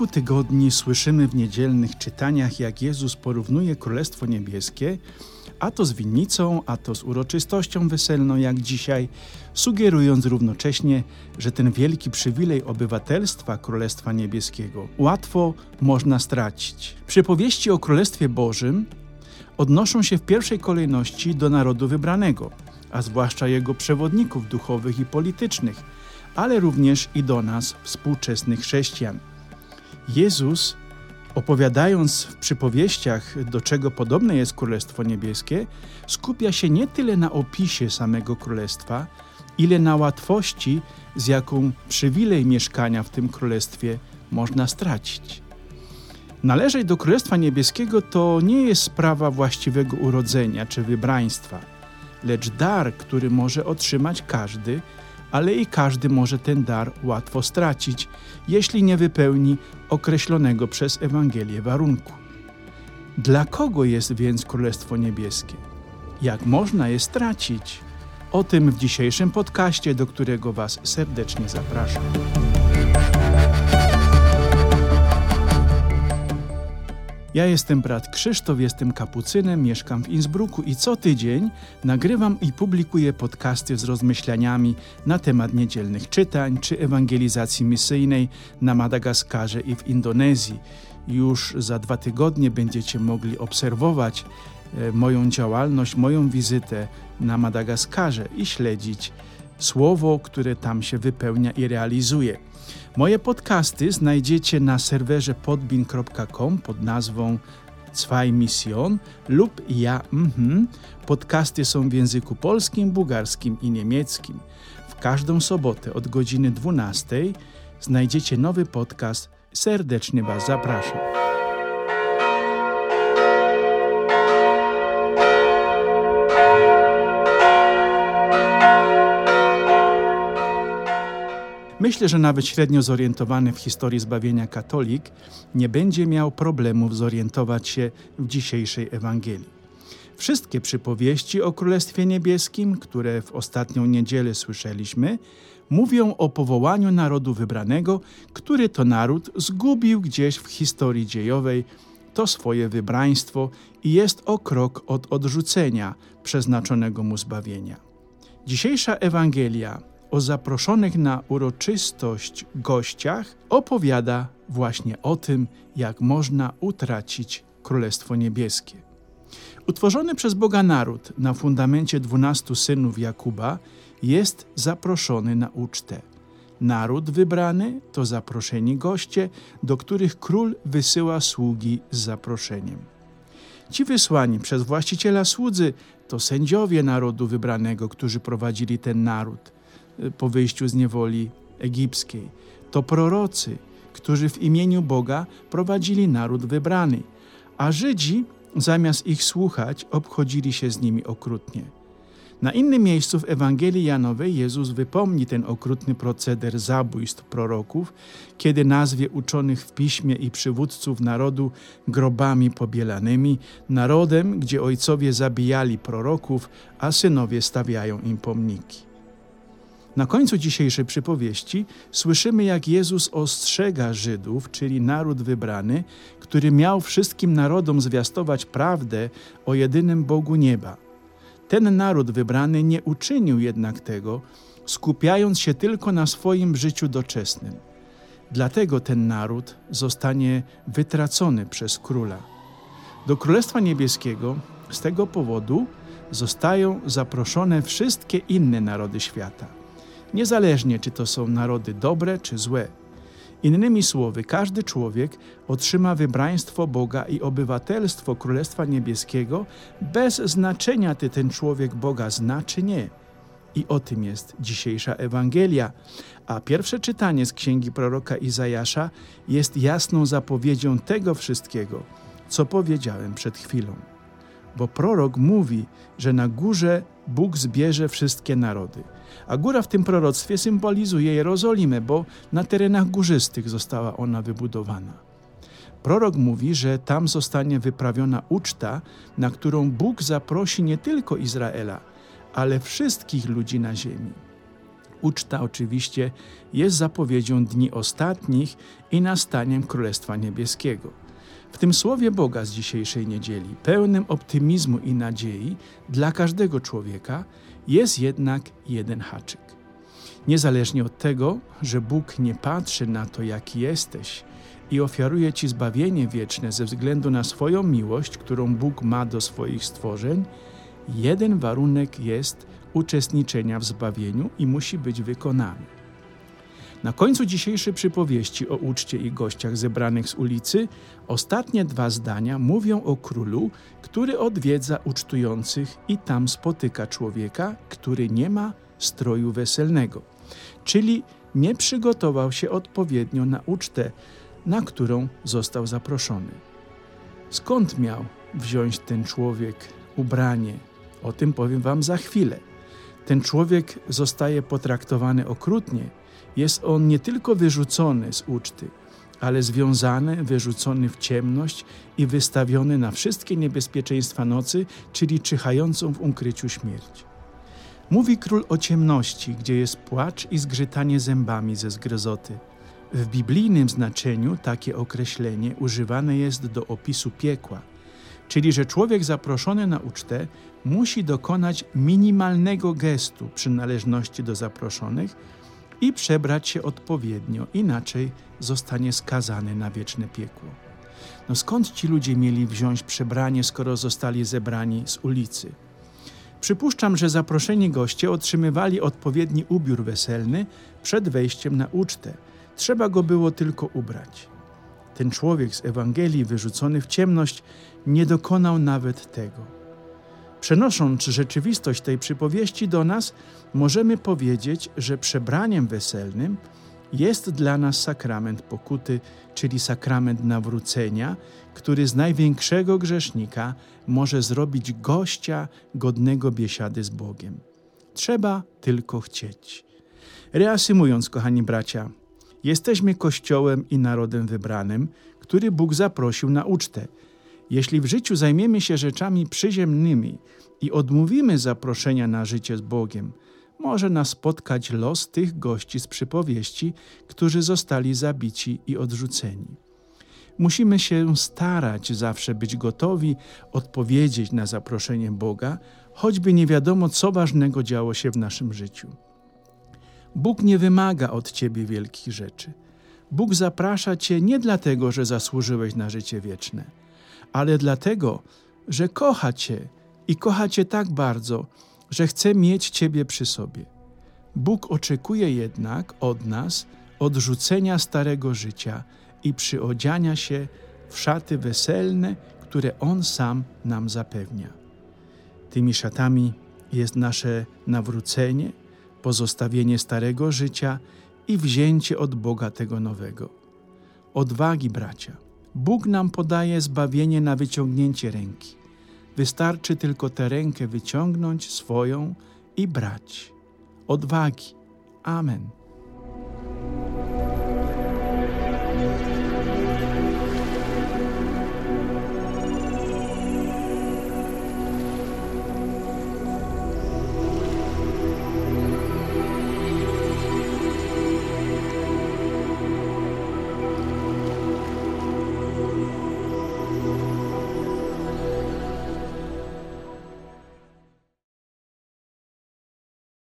kilku tygodni słyszymy w niedzielnych czytaniach, jak Jezus porównuje Królestwo Niebieskie, a to z winnicą, a to z uroczystością weselną, jak dzisiaj, sugerując równocześnie, że ten wielki przywilej obywatelstwa Królestwa Niebieskiego łatwo można stracić. Przypowieści o Królestwie Bożym odnoszą się w pierwszej kolejności do narodu wybranego, a zwłaszcza jego przewodników duchowych i politycznych, ale również i do nas, współczesnych chrześcijan. Jezus, opowiadając w przypowieściach, do czego podobne jest Królestwo Niebieskie, skupia się nie tyle na opisie samego Królestwa, ile na łatwości, z jaką przywilej mieszkania w tym Królestwie można stracić. Należeć do Królestwa Niebieskiego to nie jest sprawa właściwego urodzenia czy wybraństwa, lecz dar, który może otrzymać każdy, ale i każdy może ten dar łatwo stracić, jeśli nie wypełni określonego przez Ewangelię warunku. Dla kogo jest więc Królestwo Niebieskie? Jak można je stracić? O tym w dzisiejszym podcaście, do którego Was serdecznie zapraszam. Ja jestem brat Krzysztof, jestem kapucynem, mieszkam w Innsbrucku i co tydzień nagrywam i publikuję podcasty z rozmyślaniami na temat niedzielnych czytań czy ewangelizacji misyjnej na Madagaskarze i w Indonezji. Już za dwa tygodnie będziecie mogli obserwować e, moją działalność, moją wizytę na Madagaskarze i śledzić słowo, które tam się wypełnia i realizuje. Moje podcasty znajdziecie na serwerze podbin.com pod nazwą Zwei Mission lub Ja mhm. Podcasty są w języku polskim, bułgarskim i niemieckim. W każdą sobotę od godziny 12 znajdziecie nowy podcast. Serdecznie Was zapraszam. Myślę, że nawet średnio zorientowany w historii zbawienia katolik nie będzie miał problemów zorientować się w dzisiejszej Ewangelii. Wszystkie przypowieści o Królestwie Niebieskim, które w ostatnią niedzielę słyszeliśmy, mówią o powołaniu narodu wybranego, który to naród zgubił gdzieś w historii dziejowej to swoje wybraństwo i jest o krok od odrzucenia przeznaczonego mu zbawienia. Dzisiejsza Ewangelia o zaproszonych na uroczystość gościach opowiada właśnie o tym, jak można utracić Królestwo Niebieskie. Utworzony przez Boga naród na fundamencie dwunastu synów Jakuba jest zaproszony na ucztę. Naród wybrany to zaproszeni goście, do których król wysyła sługi z zaproszeniem. Ci wysłani przez właściciela słudzy to sędziowie narodu wybranego, którzy prowadzili ten naród – po wyjściu z niewoli egipskiej. To prorocy, którzy w imieniu Boga prowadzili naród wybrany, a Żydzi, zamiast ich słuchać, obchodzili się z nimi okrutnie. Na innym miejscu w Ewangelii Janowej Jezus wypomni ten okrutny proceder zabójstw proroków, kiedy nazwie uczonych w piśmie i przywódców narodu grobami pobielanymi, narodem, gdzie ojcowie zabijali proroków, a synowie stawiają im pomniki. Na końcu dzisiejszej przypowieści słyszymy, jak Jezus ostrzega Żydów, czyli naród wybrany, który miał wszystkim narodom zwiastować prawdę o jedynym Bogu nieba. Ten naród wybrany nie uczynił jednak tego, skupiając się tylko na swoim życiu doczesnym. Dlatego ten naród zostanie wytracony przez króla. Do Królestwa Niebieskiego z tego powodu zostają zaproszone wszystkie inne narody świata niezależnie czy to są narody dobre czy złe. Innymi słowy, każdy człowiek otrzyma wybraństwo Boga i obywatelstwo Królestwa Niebieskiego bez znaczenia, czy ten człowiek Boga zna czy nie. I o tym jest dzisiejsza Ewangelia. A pierwsze czytanie z księgi proroka Izajasza jest jasną zapowiedzią tego wszystkiego, co powiedziałem przed chwilą. Bo prorok mówi, że na górze Bóg zbierze wszystkie narody. A góra w tym proroctwie symbolizuje Jerozolimę, bo na terenach górzystych została ona wybudowana. Prorok mówi, że tam zostanie wyprawiona uczta, na którą Bóg zaprosi nie tylko Izraela, ale wszystkich ludzi na ziemi. Uczta oczywiście jest zapowiedzią dni ostatnich i nastaniem Królestwa Niebieskiego. W tym słowie Boga z dzisiejszej niedzieli, pełnym optymizmu i nadziei dla każdego człowieka, jest jednak jeden haczyk. Niezależnie od tego, że Bóg nie patrzy na to, jaki jesteś i ofiaruje Ci zbawienie wieczne ze względu na swoją miłość, którą Bóg ma do swoich stworzeń, jeden warunek jest uczestniczenia w zbawieniu i musi być wykonany. Na końcu dzisiejszej przypowieści o uczcie i gościach zebranych z ulicy, ostatnie dwa zdania mówią o królu, który odwiedza ucztujących i tam spotyka człowieka, który nie ma stroju weselnego, czyli nie przygotował się odpowiednio na ucztę, na którą został zaproszony. Skąd miał wziąć ten człowiek ubranie? O tym powiem Wam za chwilę. Ten człowiek zostaje potraktowany okrutnie. Jest on nie tylko wyrzucony z uczty, ale związany, wyrzucony w ciemność i wystawiony na wszystkie niebezpieczeństwa nocy, czyli czyhającą w ukryciu śmierć. Mówi król o ciemności, gdzie jest płacz i zgrzytanie zębami ze zgryzoty. W biblijnym znaczeniu takie określenie używane jest do opisu piekła, czyli że człowiek zaproszony na ucztę musi dokonać minimalnego gestu przynależności do zaproszonych i przebrać się odpowiednio, inaczej zostanie skazany na wieczne piekło. No skąd ci ludzie mieli wziąć przebranie, skoro zostali zebrani z ulicy? Przypuszczam, że zaproszeni goście otrzymywali odpowiedni ubiór weselny przed wejściem na ucztę. Trzeba go było tylko ubrać. Ten człowiek z Ewangelii wyrzucony w ciemność nie dokonał nawet tego. Przenosząc rzeczywistość tej przypowieści do nas, możemy powiedzieć, że przebraniem weselnym jest dla nas sakrament pokuty, czyli sakrament nawrócenia, który z największego grzesznika może zrobić gościa godnego biesiady z Bogiem. Trzeba tylko chcieć. Reasumując, kochani bracia, jesteśmy Kościołem i narodem wybranym, który Bóg zaprosił na ucztę. Jeśli w życiu zajmiemy się rzeczami przyziemnymi i odmówimy zaproszenia na życie z Bogiem, może nas spotkać los tych gości z przypowieści, którzy zostali zabici i odrzuceni. Musimy się starać zawsze być gotowi odpowiedzieć na zaproszenie Boga, choćby nie wiadomo, co ważnego działo się w naszym życiu. Bóg nie wymaga od ciebie wielkich rzeczy. Bóg zaprasza cię nie dlatego, że zasłużyłeś na życie wieczne, ale dlatego, że kocha cię i kocha cię tak bardzo, że chce mieć ciebie przy sobie. Bóg oczekuje jednak od nas odrzucenia starego życia i przyodziania się w szaty weselne, które On sam nam zapewnia. Tymi szatami jest nasze nawrócenie, pozostawienie starego życia i wzięcie od Boga tego nowego. Odwagi, bracia. Bóg nam podaje zbawienie na wyciągnięcie ręki. Wystarczy tylko tę rękę wyciągnąć swoją i brać. Odwagi. Amen.